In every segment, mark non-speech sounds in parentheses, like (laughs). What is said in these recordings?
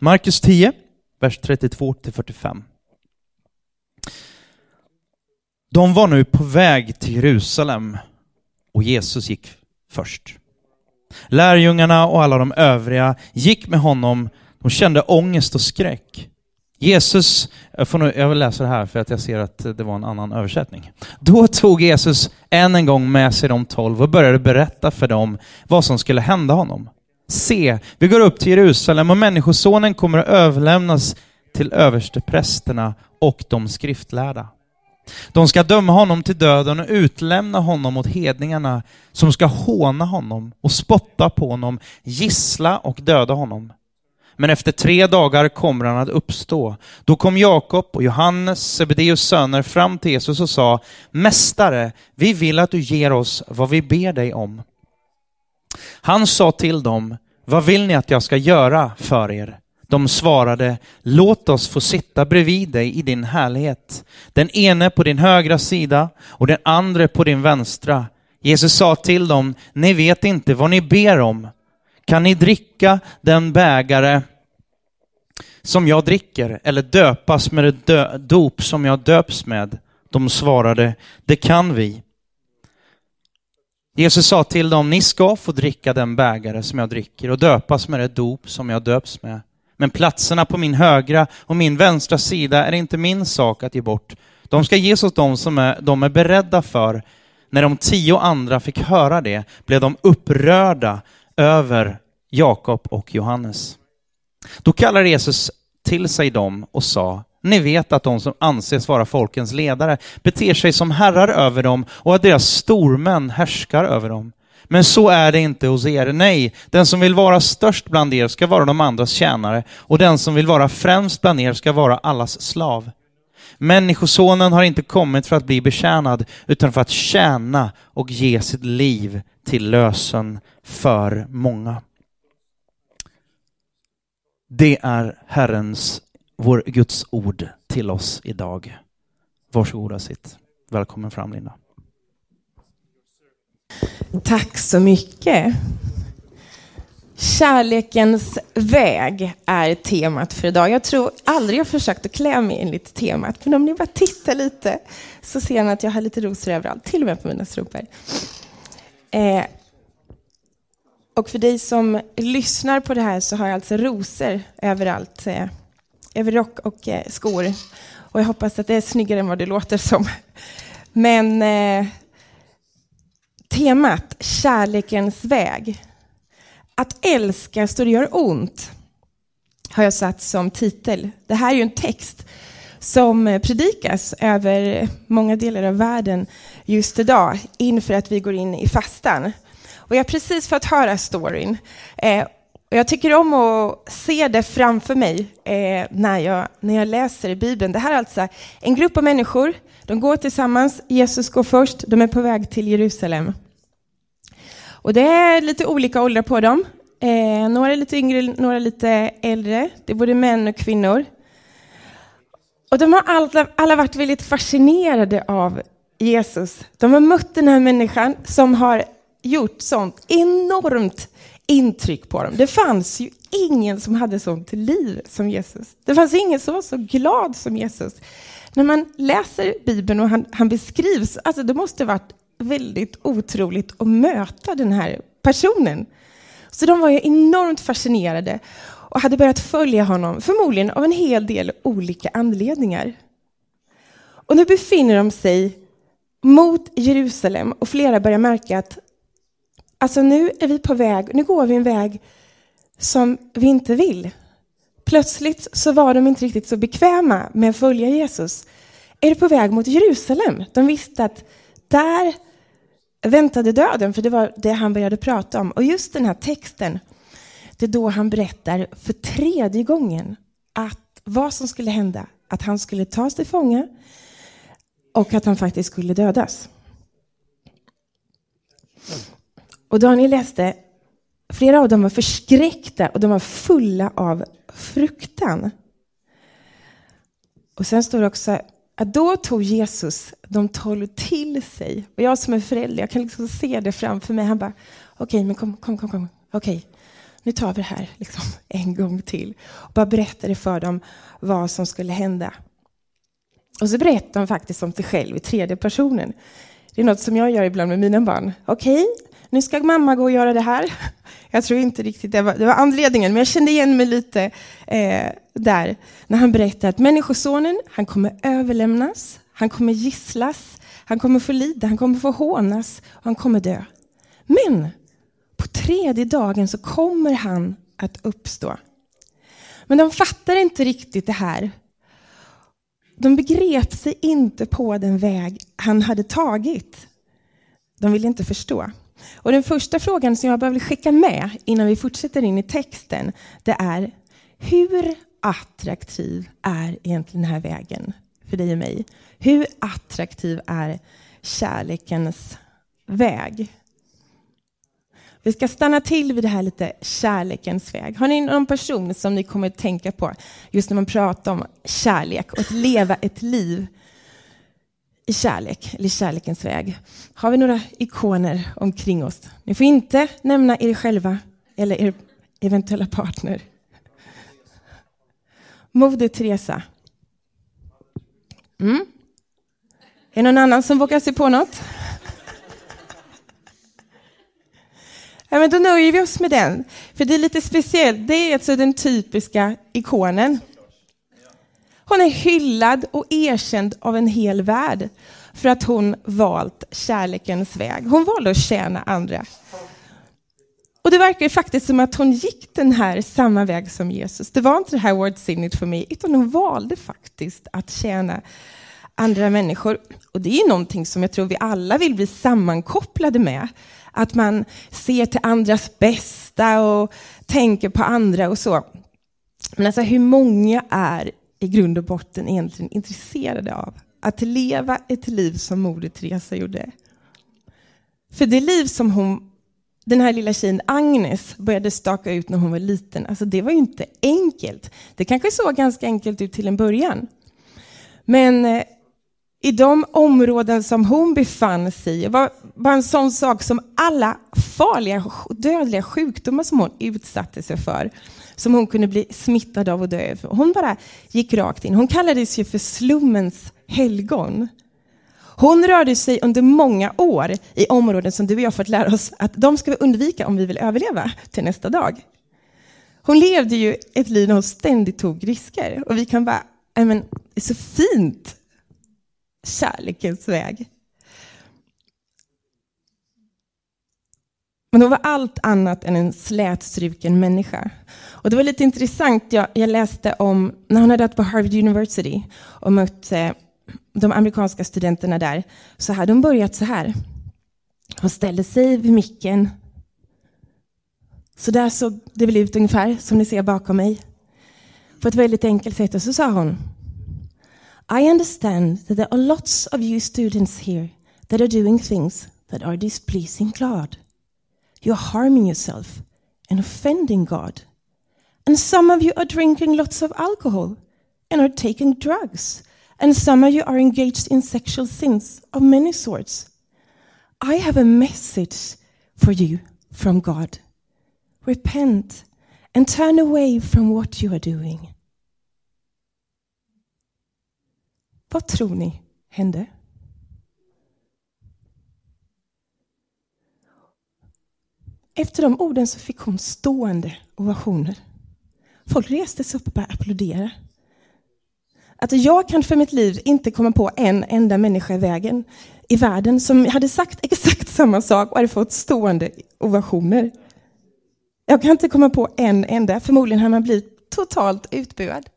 Markus 10, vers 32-45. De var nu på väg till Jerusalem och Jesus gick först. Lärjungarna och alla de övriga gick med honom. De kände ångest och skräck. Jesus, jag, får nu, jag vill läsa det här för att jag ser att det var en annan översättning. Då tog Jesus än en gång med sig de tolv och började berätta för dem vad som skulle hända honom. Se, vi går upp till Jerusalem och Människosonen kommer att överlämnas till översteprästerna och de skriftlärda. De ska döma honom till döden och utlämna honom åt hedningarna som ska håna honom och spotta på honom, gissla och döda honom. Men efter tre dagar kommer han att uppstå. Då kom Jakob och Johannes, Sebedeus söner, fram till Jesus och sa Mästare, vi vill att du ger oss vad vi ber dig om. Han sa till dem, vad vill ni att jag ska göra för er? De svarade, låt oss få sitta bredvid dig i din härlighet. Den ene på din högra sida och den andra på din vänstra. Jesus sa till dem, ni vet inte vad ni ber om. Kan ni dricka den bägare som jag dricker eller döpas med det dop som jag döps med? De svarade, det kan vi. Jesus sa till dem, ni ska få dricka den bägare som jag dricker och döpas med det dop som jag döps med. Men platserna på min högra och min vänstra sida är inte min sak att ge bort. De ska ges åt dem som är, de är beredda för. När de tio andra fick höra det blev de upprörda över Jakob och Johannes. Då kallade Jesus till sig dem och sa, ni vet att de som anses vara folkens ledare beter sig som herrar över dem och att deras stormän härskar över dem. Men så är det inte hos er. Nej, den som vill vara störst bland er ska vara de andras tjänare och den som vill vara främst bland er ska vara allas slav. Människosonen har inte kommit för att bli betjänad utan för att tjäna och ge sitt liv till lösen för många. Det är Herrens, vår Guds ord till oss idag. Varsågoda sitt. Välkommen fram Linda. Tack så mycket. Kärlekens väg är temat för idag. Jag tror aldrig jag försökt att klä mig enligt temat, men om ni bara tittar lite så ser ni att jag har lite rosor överallt, till och med på mina strumpor. Eh, och för dig som lyssnar på det här så har jag alltså rosor överallt, eh, över rock och eh, skor. Och jag hoppas att det är snyggare än vad det låter som. Men eh, temat kärlekens väg. Att älska så det gör ont har jag satt som titel. Det här är ju en text som predikas över många delar av världen just idag inför att vi går in i fastan. Och jag har precis fått höra storyn. Eh, och jag tycker om att se det framför mig eh, när, jag, när jag läser i Bibeln. Det här är alltså en grupp av människor. De går tillsammans. Jesus går först. De är på väg till Jerusalem. Och det är lite olika åldrar på dem. Eh, några är lite yngre, några är lite äldre. Det är både män och kvinnor. Och de har alla, alla varit väldigt fascinerade av Jesus. De har mött den här människan som har gjort sånt enormt intryck på dem. Det fanns ju ingen som hade sånt liv som Jesus. Det fanns ingen som var så glad som Jesus. När man läser Bibeln och han, han beskrivs, alltså det måste varit väldigt otroligt att möta den här personen. Så de var ju enormt fascinerade och hade börjat följa honom, förmodligen av en hel del olika anledningar. Och nu befinner de sig mot Jerusalem och flera börjar märka att alltså nu är vi på väg, nu går vi en väg som vi inte vill. Plötsligt så var de inte riktigt så bekväma med att följa Jesus. Är du på väg mot Jerusalem? De visste att där väntade döden, för det var det han började prata om. Och just den här texten, det är då han berättar för tredje gången att vad som skulle hända, att han skulle tas till fånga och att han faktiskt skulle dödas. Och Daniel läste, flera av dem var förskräckta och de var fulla av fruktan. Och sen står det också att då tog Jesus de tolv till sig. Och jag som är förälder, jag kan liksom se det framför mig. Han bara, okej, okay, men kom, kom, kom, kom. Okej. Okay. nu tar vi det här liksom (laughs) en gång till. Och bara berättade för dem vad som skulle hända. Och så berättade de faktiskt om sig själv i tredje personen. Det är något som jag gör ibland med mina barn. Okej, okay, nu ska mamma gå och göra det här. Jag tror inte riktigt det var, det var anledningen, men jag kände igen mig lite eh, där. När han berättade att Människosonen, han kommer överlämnas, han kommer gisslas, han kommer få lida, han kommer få hånas och han kommer dö. Men på tredje dagen så kommer han att uppstå. Men de fattar inte riktigt det här. De begrep sig inte på den väg han hade tagit. De ville inte förstå. Och den första frågan som jag behöver skicka med innan vi fortsätter in i texten, det är hur attraktiv är egentligen den här vägen för dig och mig? Hur attraktiv är kärlekens väg? Vi ska stanna till vid det här lite kärlekens väg. Har ni någon person som ni kommer att tänka på just när man pratar om kärlek och att leva ett liv i kärlek, eller kärlekens väg? Har vi några ikoner omkring oss? Ni får inte nämna er själva eller er eventuella partner. Moder Teresa. Mm. Är det någon annan som vågar sig på något? Ja, men då nöjer vi oss med den. För det är lite speciellt. Det är alltså den typiska ikonen. Hon är hyllad och erkänd av en hel värld för att hon valt kärlekens väg. Hon valde att tjäna andra. Och det verkar ju faktiskt som att hon gick den här samma väg som Jesus. Det var inte det här what's för mig, utan hon valde faktiskt att tjäna andra människor. Och det är någonting som jag tror vi alla vill bli sammankopplade med. Att man ser till andras bästa och tänker på andra och så. Men alltså hur många är i grund och botten egentligen intresserade av att leva ett liv som Moder Teresa gjorde? För det liv som hon, den här lilla tjejen Agnes började staka ut när hon var liten, alltså det var ju inte enkelt. Det kanske såg ganska enkelt ut till en början. Men eh, i de områden som hon befann sig i var, var en sån sak som alla farliga dödliga sjukdomar som hon utsatte sig för, som hon kunde bli smittad av och dö av. Hon bara gick rakt in. Hon kallades ju för slummens helgon. Hon rörde sig under många år i områden som du och jag fått lära oss att de ska vi undvika om vi vill överleva till nästa dag. Hon levde ju ett liv där hon ständigt tog risker och vi kan bara, men, det är så fint kärlekens väg. Men hon var allt annat än en slätstruken människa. Och det var lite intressant, jag, jag läste om när hon hade varit på Harvard University och mött eh, de amerikanska studenterna där, så hade hon börjat så här. Hon ställde sig vid micken. Så där såg det väl ut ungefär, som ni ser bakom mig. På ett väldigt enkelt sätt. Och så sa hon, i understand that there are lots of you students here that are doing things that are displeasing God. You're harming yourself and offending God. And some of you are drinking lots of alcohol and are taking drugs. And some of you are engaged in sexual sins of many sorts. I have a message for you from God. Repent and turn away from what you are doing. Vad tror ni hände? Efter de orden så fick hon stående ovationer. Folk reste sig upp och började applådera. Att jag kan för mitt liv inte komma på en enda människa i vägen i världen som hade sagt exakt samma sak och hade fått stående ovationer. Jag kan inte komma på en enda, förmodligen har man blivit totalt utbuad.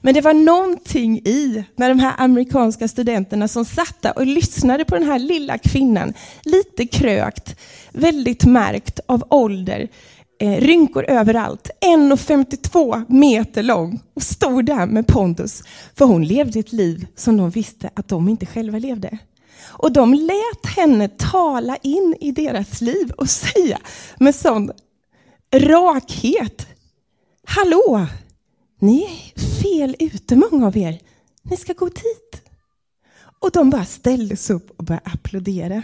Men det var någonting i när de här amerikanska studenterna som satt och lyssnade på den här lilla kvinnan, lite krökt, väldigt märkt av ålder, eh, rynkor överallt, 1,52 meter lång och stod där med pondus. För hon levde ett liv som de visste att de inte själva levde. Och de lät henne tala in i deras liv och säga med sån rakhet. Hallå, ni är fel ute många av er. Ni ska gå dit. Och de bara ställdes upp och började applådera.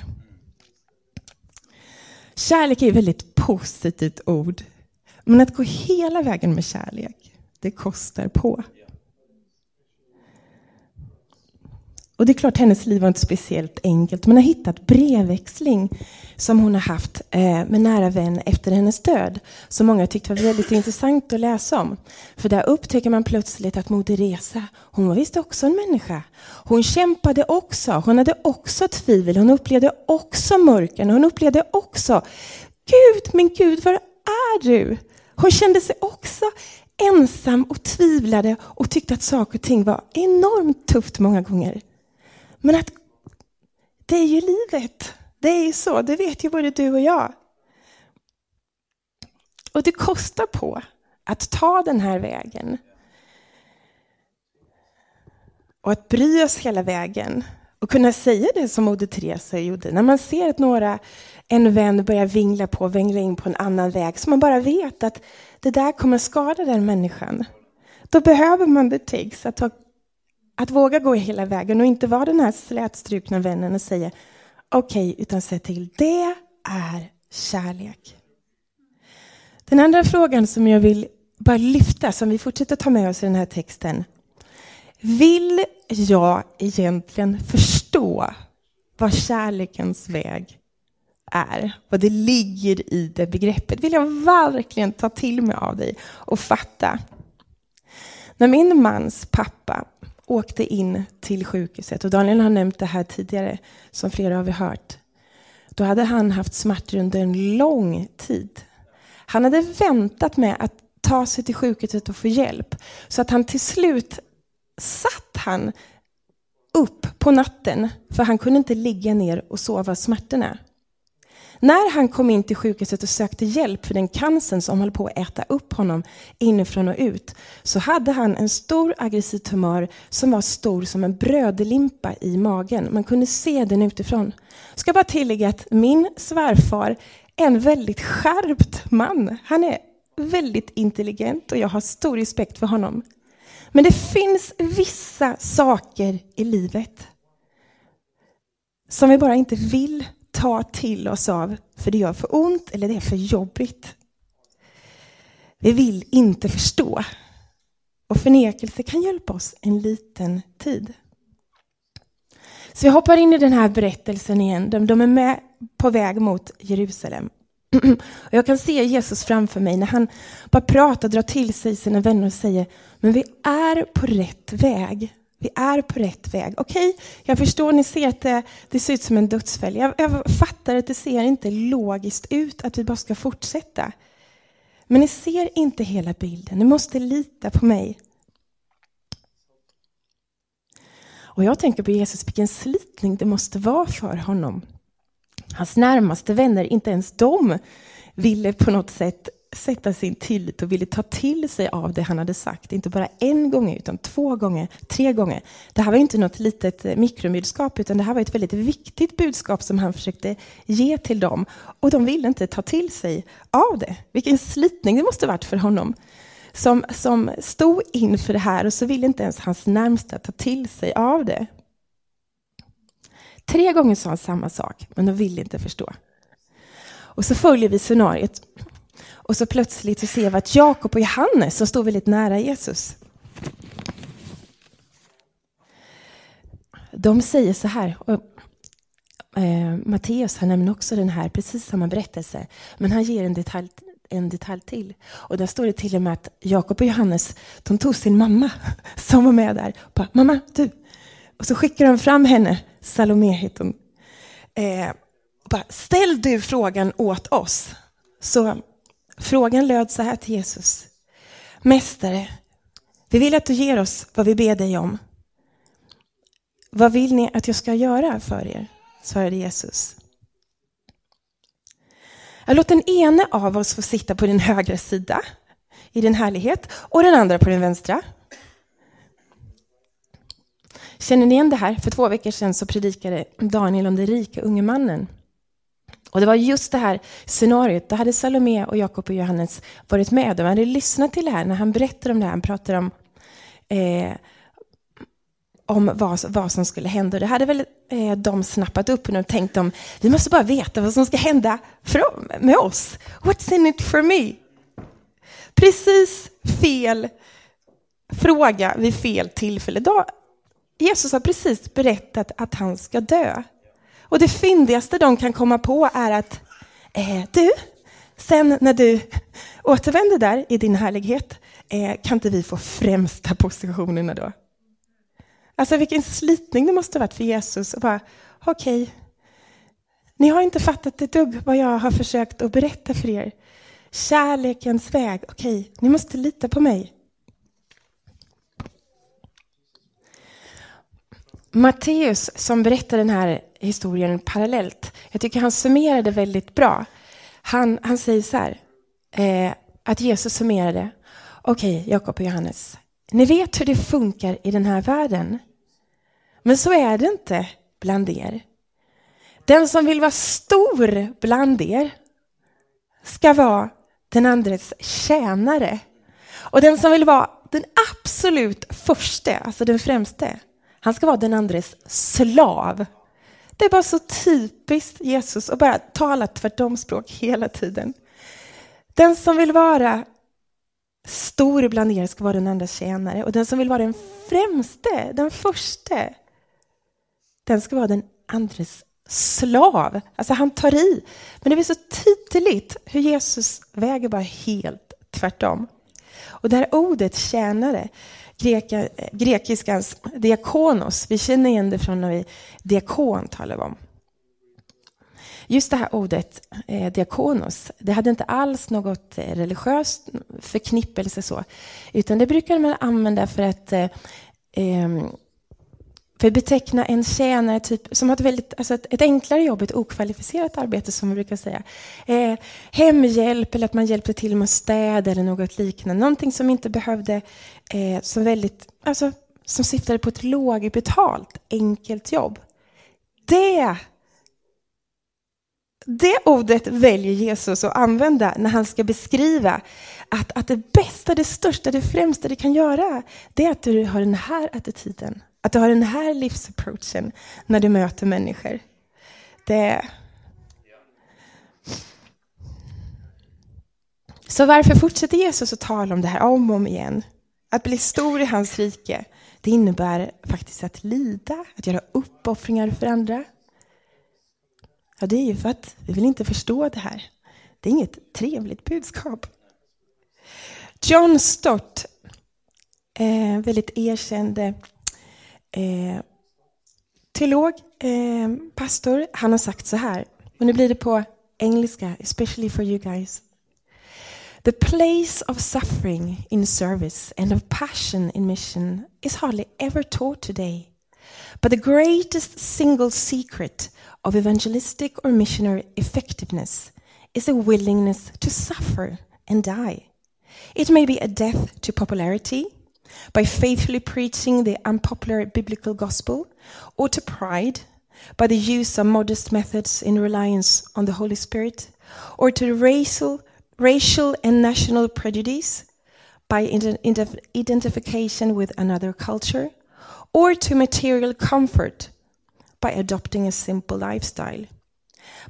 Kärlek är väldigt positivt ord. Men att gå hela vägen med kärlek, det kostar på. Och det är klart, hennes liv var inte speciellt enkelt. Men har hittat brevväxling som hon har haft eh, med nära vän efter hennes död. Som många tyckte var väldigt intressant att läsa om. För där upptäcker man plötsligt att Moder Teresa, hon var visst också en människa. Hon kämpade också. Hon hade också tvivel. Hon upplevde också mörker. Hon upplevde också, Gud, min Gud, var är du? Hon kände sig också ensam och tvivlade och tyckte att saker och ting var enormt tufft många gånger. Men att det är ju livet. Det är ju så, det vet ju både du och jag. Och det kostar på att ta den här vägen. Och att bry oss hela vägen. Och kunna säga det som Moder Teresa gjorde. När man ser att några, en vän börjar vingla på, vingla in på en annan väg. Så man bara vet att det där kommer skada den människan. Då behöver man det takes, att ta, att våga gå hela vägen och inte vara den här slätstrukna vännen och säga okej, okay, utan säga till det är kärlek. Den andra frågan som jag vill bara lyfta, som vi fortsätter ta med oss i den här texten. Vill jag egentligen förstå vad kärlekens väg är? Vad det ligger i det begreppet? Vill jag verkligen ta till mig av dig och fatta? När min mans pappa åkte in till sjukhuset. Och Daniel har nämnt det här tidigare, som flera av er hört. Då hade han haft smärtor under en lång tid. Han hade väntat med att ta sig till sjukhuset och få hjälp. Så att han till slut satt han upp på natten, för han kunde inte ligga ner och sova smärtorna. När han kom in till sjukhuset och sökte hjälp för den cancern som höll på att äta upp honom inifrån och ut, så hade han en stor aggressiv tumör som var stor som en brödlimpa i magen. Man kunde se den utifrån. Jag ska bara tillägga att min svärfar är en väldigt skärpt man. Han är väldigt intelligent och jag har stor respekt för honom. Men det finns vissa saker i livet som vi bara inte vill ta till oss av för det gör för ont eller det är för jobbigt. Vi vill inte förstå. Och förnekelse kan hjälpa oss en liten tid. Så vi hoppar in i den här berättelsen igen. De, de är med på väg mot Jerusalem. (clears throat) Och jag kan se Jesus framför mig när han bara pratar, drar till sig sina vänner och säger, men vi är på rätt väg. Vi är på rätt väg. Okej, okay, jag förstår, ni ser att det, det ser ut som en dödsfäll. Jag, jag fattar att det ser inte logiskt ut att vi bara ska fortsätta. Men ni ser inte hela bilden. Ni måste lita på mig. Och jag tänker på Jesus, vilken slitning det måste vara för honom. Hans närmaste vänner, inte ens de ville på något sätt sätta sin tillit och ville ta till sig av det han hade sagt. Inte bara en gång, utan två gånger, tre gånger. Det här var inte något litet eh, mikrobudskap, utan det här var ett väldigt viktigt budskap som han försökte ge till dem. Och de ville inte ta till sig av det. Vilken slitning det måste varit för honom. Som, som stod inför det här och så ville inte ens hans närmsta ta till sig av det. Tre gånger sa han samma sak, men de ville inte förstå. Och så följer vi scenariot. Och så plötsligt så ser vi att Jakob och Johannes som står väldigt nära Jesus. De säger så här. Och, eh, Matteus han nämner också den här, precis samma berättelse. Men han ger en detalj, en detalj till. Och där står det till och med att Jakob och Johannes de tog sin mamma (laughs) som var med där. Och bara, mamma, du. Och så skickar de fram henne, Salome heter hon. Eh, och bara, ställ du frågan åt oss. Så Frågan löd så här till Jesus. Mästare, vi vill att du ger oss vad vi ber dig om. Vad vill ni att jag ska göra för er? svarade Jesus. Låt den ene av oss få sitta på din högra sida i din härlighet och den andra på din vänstra. Känner ni igen det här? För två veckor sedan så predikade Daniel om den rika unge mannen. Och det var just det här scenariot, då hade Salome och Jakob och Johannes varit med. De hade lyssnat till det här när han berättade om det här. Han pratade om, eh, om vad, vad som skulle hända. Det hade väl eh, de snappat upp och de tänkte om, vi måste bara veta vad som ska hända för, med oss. What's in it for me? precis fel fråga vid fel tillfälle. Jesus har precis berättat att han ska dö. Och det fyndigaste de kan komma på är att eh, du, sen när du återvänder där i din härlighet, eh, kan inte vi få främsta positionerna då? Alltså vilken slitning det måste ha varit för Jesus. Okej, okay, ni har inte fattat ett dugg vad jag har försökt att berätta för er. Kärlekens väg, okej, okay, ni måste lita på mig. Matteus som berättar den här historien parallellt, jag tycker han summerade väldigt bra. Han, han säger så här, eh, att Jesus summerade, okej okay, Jakob och Johannes, ni vet hur det funkar i den här världen. Men så är det inte bland er. Den som vill vara stor bland er ska vara den andres tjänare. Och den som vill vara den absolut första, alltså den främste, han ska vara den andres slav. Det är bara så typiskt Jesus att bara tala tvärtomspråk hela tiden. Den som vill vara stor bland er ska vara den andra tjänare och den som vill vara den främste, den första, den ska vara den andres slav. Alltså han tar i. Men det blir så tydligt hur Jesus väger bara helt tvärtom. Och det här ordet tjänare, greka, grekiskans diakonos, vi känner igen det från när vi diakon talar om. Just det här ordet eh, diakonos, det hade inte alls något eh, religiöst förknippelse så, utan det brukade man använda för att eh, eh för att beteckna en tjänare typ, som har ett, väldigt, alltså ett, ett, enklare jobb, ett okvalificerat arbete som man brukar säga. Eh, hemhjälp eller att man hjälpte till med städ eller något liknande. Någonting som inte behövde, eh, som, väldigt, alltså, som syftade på ett lågbetalt, enkelt jobb. Det det ordet väljer Jesus att använda när han ska beskriva att, att det bästa, det största, det främsta du kan göra, det är att du har den här attityden. Att du har den här livsapproachen när du möter människor. Det... Så varför fortsätter Jesus att tala om det här om och om igen? Att bli stor i hans rike, det innebär faktiskt att lida, att göra uppoffringar för andra. Ja, det är ju för att vi vill inte förstå det här. Det är inget trevligt budskap. John Stott, eh, väldigt erkänd eh, eh, teolog, eh, pastor, han har sagt så här, och nu blir det på engelska, especially for you guys. The place of suffering in service and of passion in mission is hardly ever taught today. But the greatest single secret of evangelistic or missionary effectiveness is a willingness to suffer and die. It may be a death to popularity, by faithfully preaching the unpopular biblical gospel, or to pride by the use of modest methods in reliance on the Holy Spirit, or to racial, racial and national prejudice by identification with another culture, or to material comfort by adopting a simple lifestyle.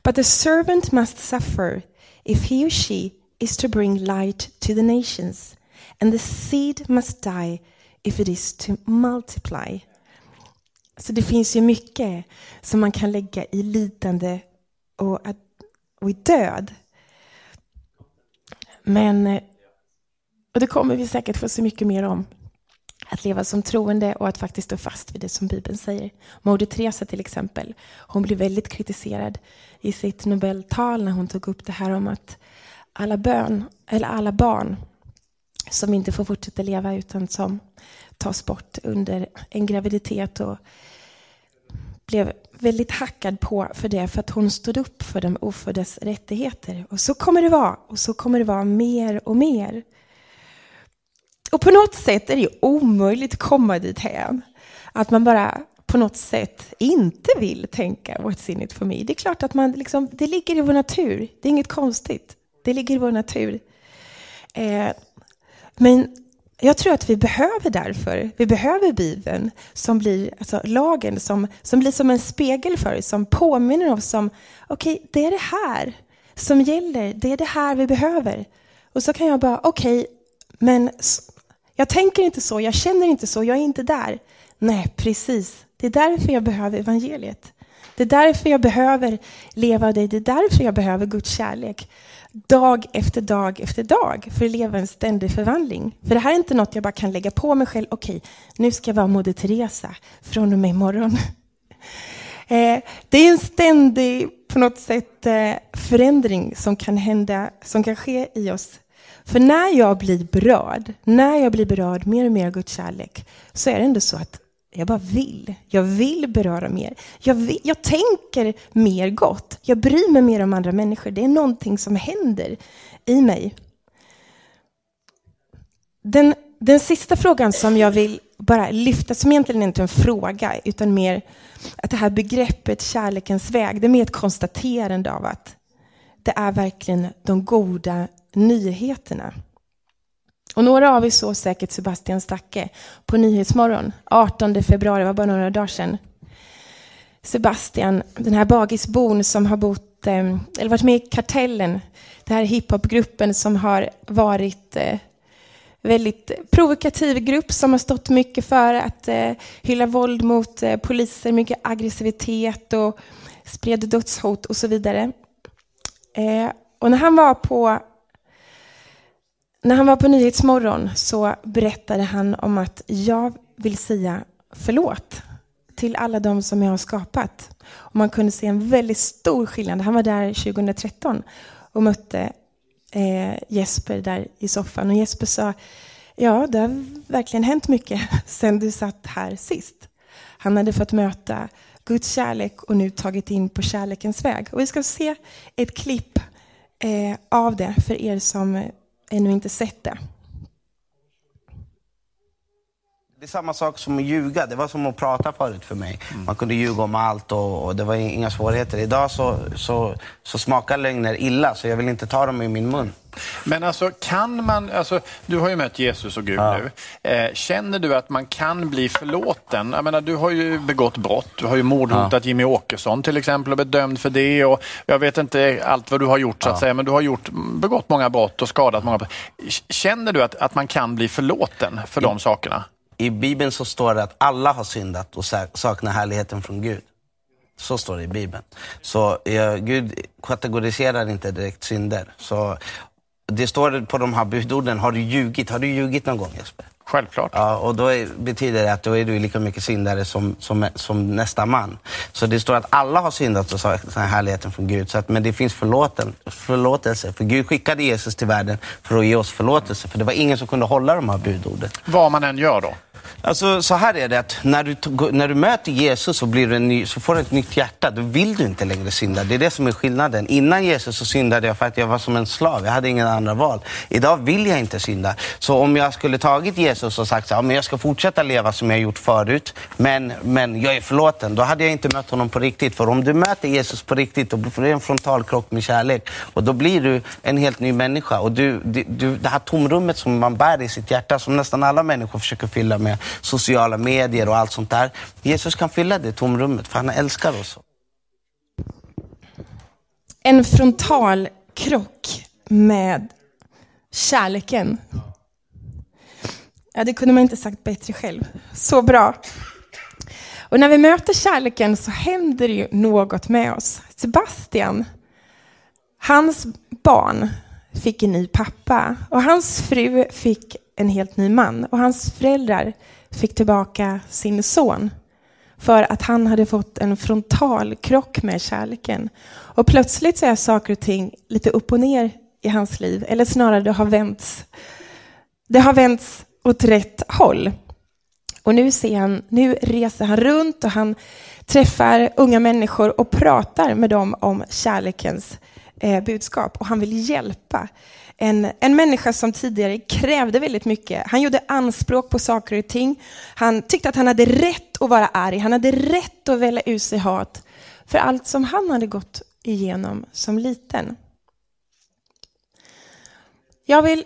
But the servant must suffer if he or she is to bring light to the nations And the seed must die if it is to multiply. Så det finns ju mycket som man kan lägga i lidande och, och i död. Men, eh, och det kommer vi säkert få så mycket mer om. Att leva som troende och att faktiskt stå fast vid det som Bibeln säger. Moder Teresa till exempel, hon blev väldigt kritiserad i sitt Nobeltal när hon tog upp det här om att alla, bön, eller alla barn som inte får fortsätta leva utan som tas bort under en graviditet och blev väldigt hackad på för det för att hon stod upp för de oföddas rättigheter. Och så kommer det vara, och så kommer det vara mer och mer. Och på något sätt är det ju omöjligt att komma dit hem. Att man bara på något sätt inte vill tänka what's in it for me. Det är klart att man liksom, det ligger i vår natur. Det är inget konstigt. Det ligger i vår natur. Eh, men jag tror att vi behöver därför, vi behöver Bibeln som blir, alltså lagen som, som blir som en spegel för oss, som påminner oss om, okej, okay, det är det här som gäller, det är det här vi behöver. Och så kan jag bara, okej, okay, Men jag tänker inte så, jag känner inte så, jag är inte där. Nej, precis. Det är därför jag behöver evangeliet. Det är därför jag behöver leva av dig. Det är därför jag behöver Guds kärlek. Dag efter dag efter dag för att leva en ständig förvandling. För det här är inte något jag bara kan lägga på mig själv. Okej, nu ska jag vara Moder Teresa från och med imorgon. (laughs) Eh, det är en ständig, på något sätt, eh, förändring som kan hända, som kan ske i oss. För när jag blir berörd, när jag blir berörd mer och mer av Guds kärlek, så är det ändå så att jag bara vill. Jag vill beröra mer. Jag, vill, jag tänker mer gott. Jag bryr mig mer om andra människor. Det är någonting som händer i mig. Den, den sista frågan som jag vill bara lyfta, som egentligen inte är en fråga, utan mer att det här begreppet kärlekens väg, det är mer ett konstaterande av att det är verkligen de goda nyheterna. Och några av er såg säkert Sebastian Stacke på Nyhetsmorgon 18 februari, det var bara några dagar sedan. Sebastian, den här bagisbon som har bott, eh, eller varit med i Kartellen, den här hiphopgruppen som har varit eh, väldigt provokativ grupp som har stått mycket för att eh, hylla våld mot eh, poliser, mycket aggressivitet och spred dödshot och så vidare. Och när han var på när han var på Nyhetsmorgon så berättade han om att jag vill säga förlåt till alla de som jag har skapat. Och man kunde se en väldigt stor skillnad. Han var där 2013 och mötte eh, Jesper där i soffan. Och Jesper sa, ja det har verkligen hänt mycket (laughs) sen du satt här sist. Han hade fått möta Guds kärlek och nu tagit in på kärlekens väg. Och vi ska se ett klipp eh, av det för er som ännu inte sett det. Det är samma sak som att ljuga. Det var som att prata förut för mig. Mm. Man kunde ljuga om allt och, och, det var inga svårigheter. Idag så, så, så smakar lögner illa, så jag vill inte ta dem i min mun. Men alltså, kan man, alltså, du har ju mött Jesus och Gud ja. nu. Eh, känner du att man kan bli förlåten? Jag menar, du har ju begått brott. Du har ju mordhotat ja. Jimmy Åkesson till exempel och blivit dömd för det. Och jag vet inte allt vad du har gjort så att ja. säga, men du har gjort, begått många brott och skadat många. Känner du att, att man kan bli förlåten för de sakerna? I Bibeln så står det att alla har syndat och saknar härligheten från Gud. Så står det i Bibeln. Så ja, Gud kategoriserar inte direkt synder. Så det står på de här budorden, har du ljugit? Har du ljugit någon gång Jesper? Självklart. Ja, och då är, betyder det att då är du lika mycket syndare som, som, som nästa man. Så det står att alla har syndat och saknar härligheten från Gud. Så att, men det finns förlåten, förlåtelse. För Gud skickade Jesus till världen för att ge oss förlåtelse. För det var ingen som kunde hålla de här budorden. Vad man än gör då? Alltså, så här är det, att när du, när du möter Jesus så, blir du ny, så får du ett nytt hjärta. Då vill du inte längre synda. Det är det som är skillnaden. Innan Jesus så syndade jag för att jag var som en slav. Jag hade ingen andra val. Idag vill jag inte synda. Så om jag skulle tagit Jesus och sagt att ja, jag ska fortsätta leva som jag gjort förut, men, men jag är förlåten. Då hade jag inte mött honom på riktigt. För om du möter Jesus på riktigt, då får du en frontalkrock med kärlek. Och då blir du en helt ny människa. Och du, du, det här tomrummet som man bär i sitt hjärta, som nästan alla människor försöker fylla med sociala medier och allt sånt där. Jesus kan fylla det tomrummet för han älskar oss. En frontal krock med kärleken. Ja, det kunde man inte sagt bättre själv. Så bra. Och när vi möter kärleken så händer det ju något med oss. Sebastian, hans barn fick en ny pappa och hans fru fick en helt ny man och hans föräldrar fick tillbaka sin son för att han hade fått en frontal krock med kärleken. Och plötsligt så är saker och ting lite upp och ner i hans liv, eller snarare det har vänts. Det har vänts åt rätt håll. Och nu, ser han, nu reser han runt och han träffar unga människor och pratar med dem om kärlekens eh, budskap. Och han vill hjälpa en, en människa som tidigare krävde väldigt mycket. Han gjorde anspråk på saker och ting. Han tyckte att han hade rätt att vara arg. Han hade rätt att välja ut sig hat för allt som han hade gått igenom som liten. Jag vill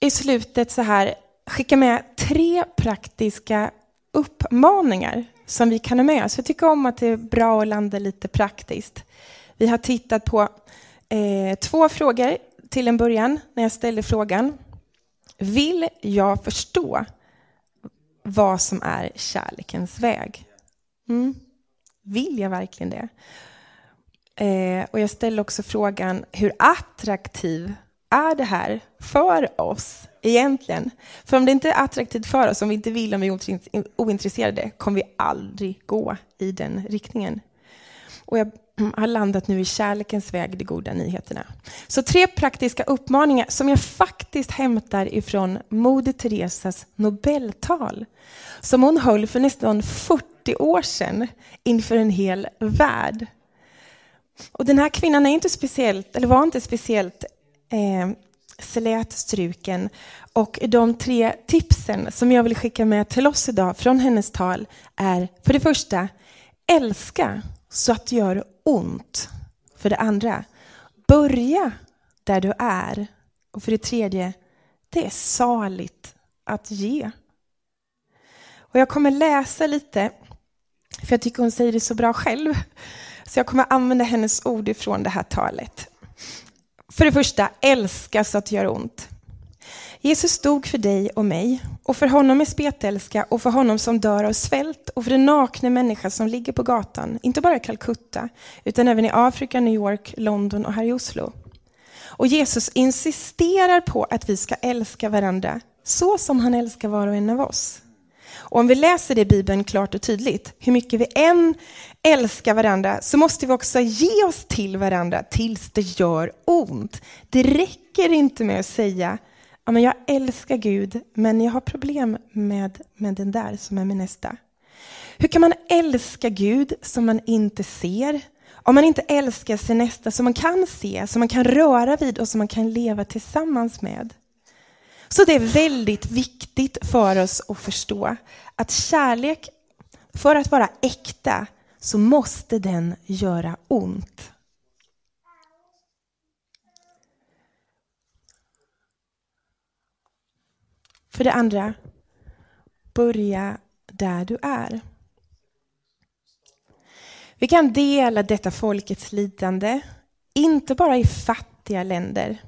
i slutet så här skicka med tre praktiska uppmaningar som vi kan ha med oss. Jag tycker om att det är bra att landa lite praktiskt. Vi har tittat på eh, två frågor. till en början när jag ställde frågan, vill jag förstå vad som är kärlekens väg? Mm. Vill jag verkligen det? Eh, och jag ställde också frågan, hur attraktiv är det här för oss egentligen? För om det inte är attraktivt för oss, om vi inte vill, om vi är ointresserade, kommer vi aldrig gå i den riktningen. Och jag har landat nu i kärlekens väg, de goda nyheterna. Så tre praktiska uppmaningar som jag faktiskt hämtar ifrån Moder Teresas Nobeltal. Som hon höll för nästan 40 år sedan inför en hel värld. Och den här kvinnan är inte speciellt, eller var inte speciellt eh, slätstruken. Och de tre tipsen som jag vill skicka med till oss idag från hennes tal är för det första, älska så att det gör ont. För det andra, börja där du är. Och för det tredje, det är saligt att ge. Och jag kommer läsa lite, för jag tycker hon säger det så bra själv. Så jag kommer använda hennes ord ifrån det här talet. För det första, älska så att det gör ont. Jesus dog för dig och mig, och för honom är spetälska och för honom som dör av svält och för den nakna människa som ligger på gatan, inte bara i Calcutta, utan även i Afrika, New York, London och här i Oslo. Och Jesus insisterar på att vi ska älska varandra så som han älskar var och en av oss. Och om vi läser det i Bibeln klart och tydligt, hur mycket vi än älskar varandra, så måste vi också ge oss till varandra tills det gör ont. Det räcker inte med att säga, ja, men jag älskar Gud, men jag har problem med, med den där som är min nästa. Hur kan man älska Gud som man inte ser? Om man inte älskar sin nästa som man kan se, som man kan röra vid och som man kan leva tillsammans med. Så det är väldigt viktigt för oss att förstå att kärlek, för att vara äkta, så måste den göra ont. För det andra, börja där du är. Vi kan dela detta folkets lidande, inte bara i fattiga länder,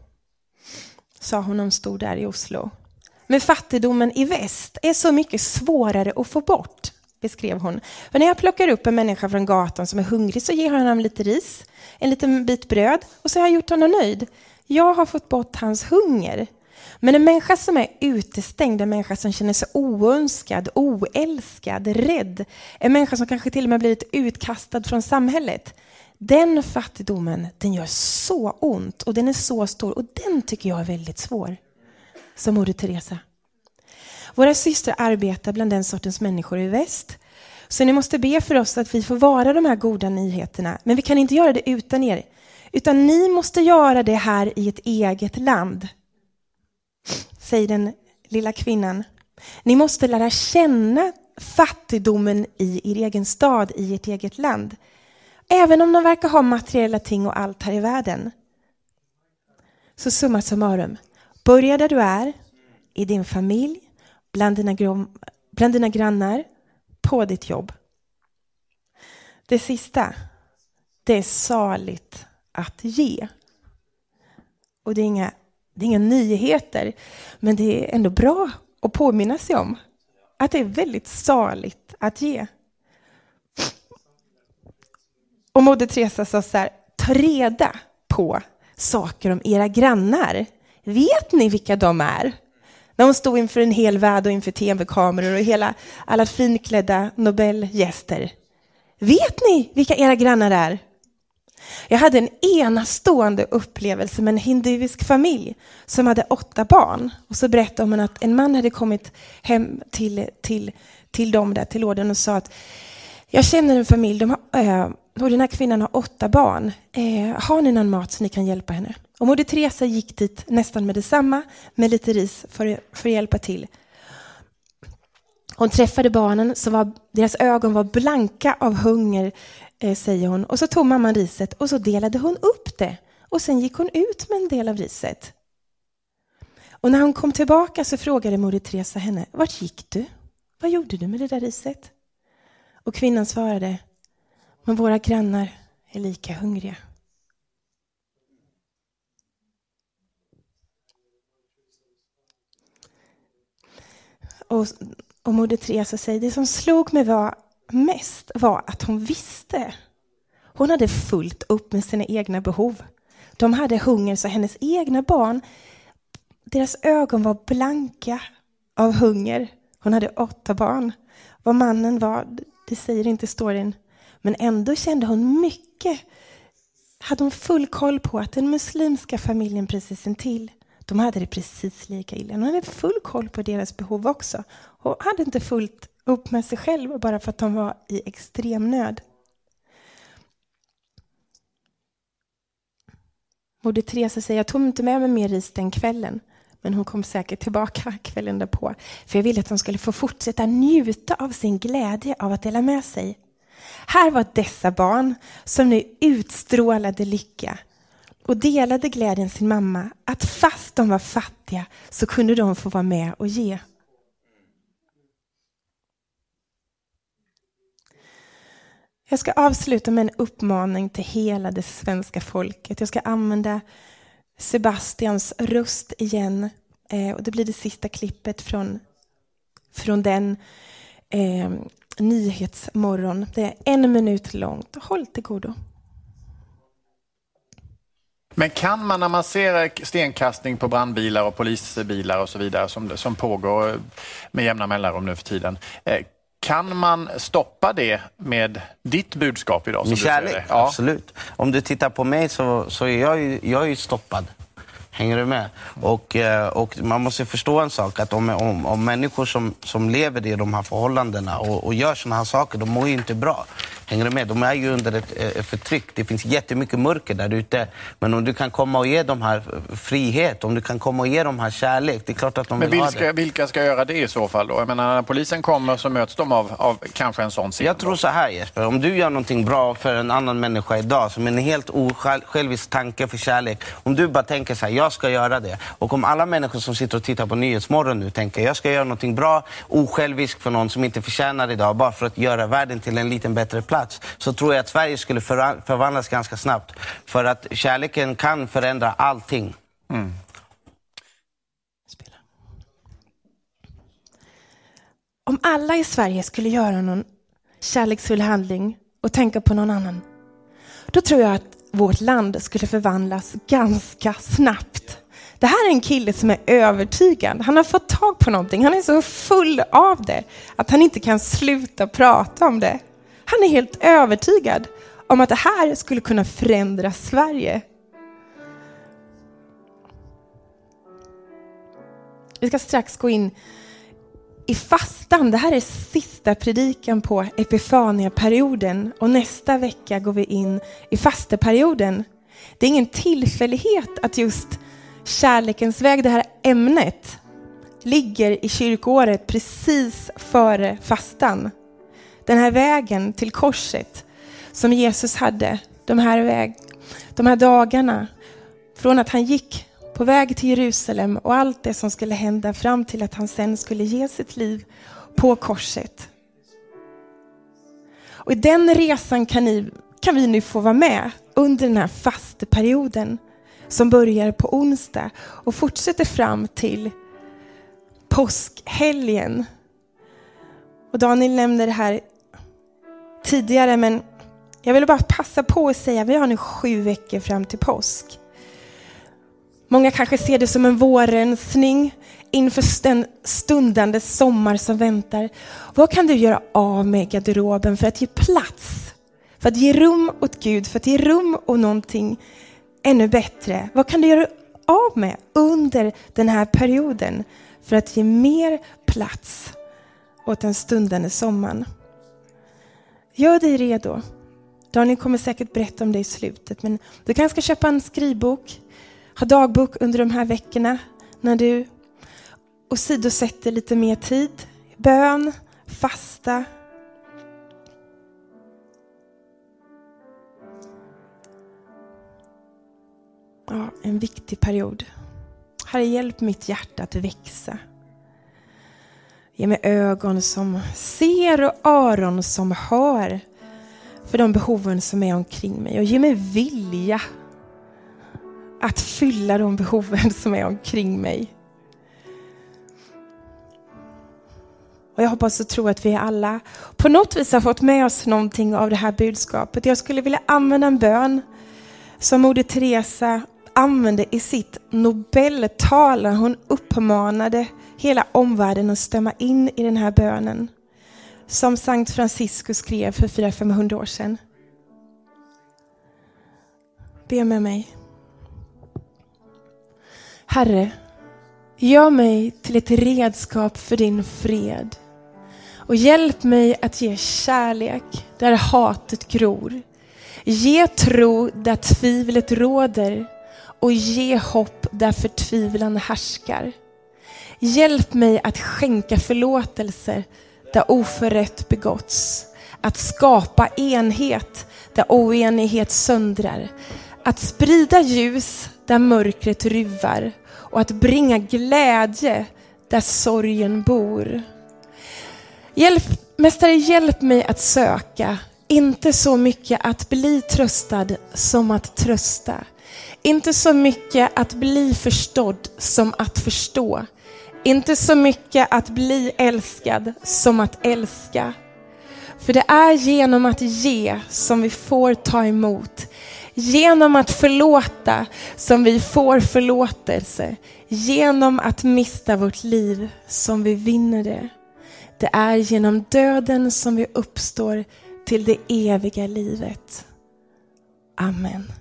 sa hon när hon stod där i Oslo. Men fattigdomen i väst är så mycket svårare att få bort, beskrev hon. För när jag plockar upp en människa från gatan som är hungrig så ger jag honom lite ris, en liten bit bröd och så har jag gjort honom nöjd. Jag har fått bort hans hunger. Men en människa som är utestängd, en människa som känner sig oönskad, oälskad, rädd, en människa som kanske till och med blivit utkastad från samhället. Den fattigdomen, den gör så ont och den är så stor och den tycker jag är väldigt svår. Som Moder Teresa. Våra systrar arbetar bland den sortens människor i väst. Så ni måste be för oss att vi får vara de här goda nyheterna. Men vi kan inte göra det utan er. Utan ni måste göra det här i ett eget land säger den lilla kvinnan. Ni måste lära känna fattigdomen i er egen stad, i ert eget land. Även om de verkar ha materiella ting och allt här i världen. Så summa summarum, börja där du är, i din familj, bland dina, bland dina grannar, på ditt jobb. Det sista, det är saligt att ge. Och det är inga det är inga nyheter, men det är ändå bra att påminna sig om att det är väldigt saligt att ge. Och Moder Teresa sa så här, ta reda på saker om era grannar. Vet ni vilka de är? När hon stod inför en hel värld och inför tv-kameror och hela, alla finklädda Nobelgäster. Vet ni vilka era grannar är? Jag hade en enastående upplevelse med en hinduisk familj som hade åtta barn. Och så berättade hon att en man hade kommit hem till, till, till dem där, till lådan och sa att jag känner en familj, de har, eh, och den här kvinnan har åtta barn. Eh, har ni någon mat så ni kan hjälpa henne? Och Moder Teresa gick dit nästan med detsamma med lite ris för, för att hjälpa till. Hon träffade barnen, så var, deras ögon var blanka av hunger Eh, säger hon. Och så tog mamman riset och så delade hon upp det. Och sen gick hon ut med en del av riset. Och när hon kom tillbaka så frågade moder Teresa henne, vart gick du? Vad gjorde du med det där riset? Och kvinnan svarade, men våra grannar är lika hungriga. Och, och moder Teresa säger, det som slog mig var mest var att hon visste. Hon hade fullt upp med sina egna behov. De hade hunger så hennes egna barn, deras ögon var blanka av hunger. Hon hade åtta barn. Vad mannen var, det säger inte storyn. Men ändå kände hon mycket, hade hon full koll på att den muslimska familjen precis intill, de hade det precis lika illa. Hon hade full koll på deras behov också. Och hade inte fullt upp med sig själv bara för att de var i extrem nöd. Moder Teresa säger, jag tog inte med mig mer ris den kvällen. Men hon kom säkert tillbaka (laughs) kvällen därpå. För jag ville att de skulle få fortsätta njuta av sin glädje av att dela med sig. Här var dessa barn som nu utstrålade lycka och delade glädjen sin mamma att fast de var fattiga så kunde de få vara med och ge. Jag ska avsluta med en uppmaning till hela det svenska folket. Jag ska använda Sebastians röst igen. Eh, och det blir det sista klippet från, från den eh, Nyhetsmorgon. Det är en minut långt. Håll till godo. Men kan man när man ser stenkastning på brandbilar och polisbilar och så vidare som, som pågår med jämna mellanrum nu för tiden. Eh, kan man stoppa det med ditt budskap idag? Med kärlek, ja. absolut. Om du tittar på mig så, så är jag ju, jag är ju stoppad. Hänger du med? Och, eh, och man måste förstå en sak, att om, om, om människor som, som lever i de här förhållandena och, och gör sådana här saker, de mår ju inte bra. Hänger du med? De är ju under ett, ett eh, förtryck. Det finns jättemycket mörker där ute. Men om du kan komma och ge dem här frihet, om du kan komma och ge dem här kärlek, det är klart att de Men vill vilka, ha det. vilka ska göra det i så fall då? Jag menar, när polisen kommer så möts de av, av kanske en sån scen. Jag tror så här Jesper, om du gör någonting bra för en annan människa idag, som en helt osjälvisk tanke för kärlek. Om du bara tänker så här, jag ska göra det. Och om alla människor som sitter och tittar på Nyhetsmorgon nu tänker, jag ska göra någonting bra, osjälvisk för någon som inte förtjänar idag, bara för att göra världen till en liten bättre plats. Så tror jag att Sverige skulle förvandlas ganska snabbt. För att kärleken kan förändra allting. Mm. Om alla i Sverige skulle göra någon kärleksfull handling och tänka på någon annan, då tror jag att vårt land skulle förvandlas ganska snabbt. Det här är en kille som är övertygad. Han har fått tag på någonting. Han är så full av det att han inte kan sluta prata om det. Han är helt övertygad om att det här skulle kunna förändra Sverige. Vi ska strax gå in i fastan. Det här är sista predikan på Epifania-perioden och nästa vecka går vi in i fasteperioden. Det är ingen tillfällighet att just kärlekens väg, det här ämnet, ligger i kyrkåret precis före fastan. Den här vägen till korset som Jesus hade, de här, väg, de här dagarna, från att han gick på väg till Jerusalem och allt det som skulle hända fram till att han sen skulle ge sitt liv på korset. Och I den resan kan, ni, kan vi nu få vara med under den här fasteperioden som börjar på onsdag och fortsätter fram till påskhelgen. Och Daniel nämner det här tidigare, men jag vill bara passa på att säga, vi har nu sju veckor fram till påsk. Många kanske ser det som en vårrensning inför den stundande sommar som väntar. Vad kan du göra av med garderoben för att ge plats? För att ge rum åt Gud, för att ge rum åt någonting ännu bättre. Vad kan du göra av med under den här perioden för att ge mer plats åt den stundande sommaren? Gör dig redo. Daniel kommer säkert berätta om det i slutet, men du kanske ska köpa en skrivbok, ha dagbok under de här veckorna när du åsidosätter lite mer tid, bön, fasta. Ja, en viktig period. Herre, hjälp mitt hjärta att växa. Ge mig ögon som ser och öron som hör för de behoven som är omkring mig och ge mig vilja att fylla de behoven som är omkring mig. Och jag hoppas och tror att vi alla på något vis har fått med oss någonting av det här budskapet. Jag skulle vilja använda en bön som Moder Teresa använde i sitt Nobeltal när hon uppmanade hela omvärlden att stämma in i den här bönen. Som Sankt Franciscus skrev för 400-500 år sedan. Be med mig. Herre, gör mig till ett redskap för din fred. Och hjälp mig att ge kärlek där hatet gror. Ge tro där tvivlet råder och ge hopp där förtvivlan härskar. Hjälp mig att skänka förlåtelse där oförrätt begåtts. Att skapa enhet där oenighet söndrar. Att sprida ljus där mörkret ruvar och att bringa glädje där sorgen bor. Hjälp, mästare, hjälp mig att söka, inte så mycket att bli tröstad som att trösta. Inte så mycket att bli förstådd som att förstå. Inte så mycket att bli älskad som att älska. För det är genom att ge som vi får ta emot. Genom att förlåta som vi får förlåtelse. Genom att mista vårt liv som vi vinner det. Det är genom döden som vi uppstår till det eviga livet. Amen.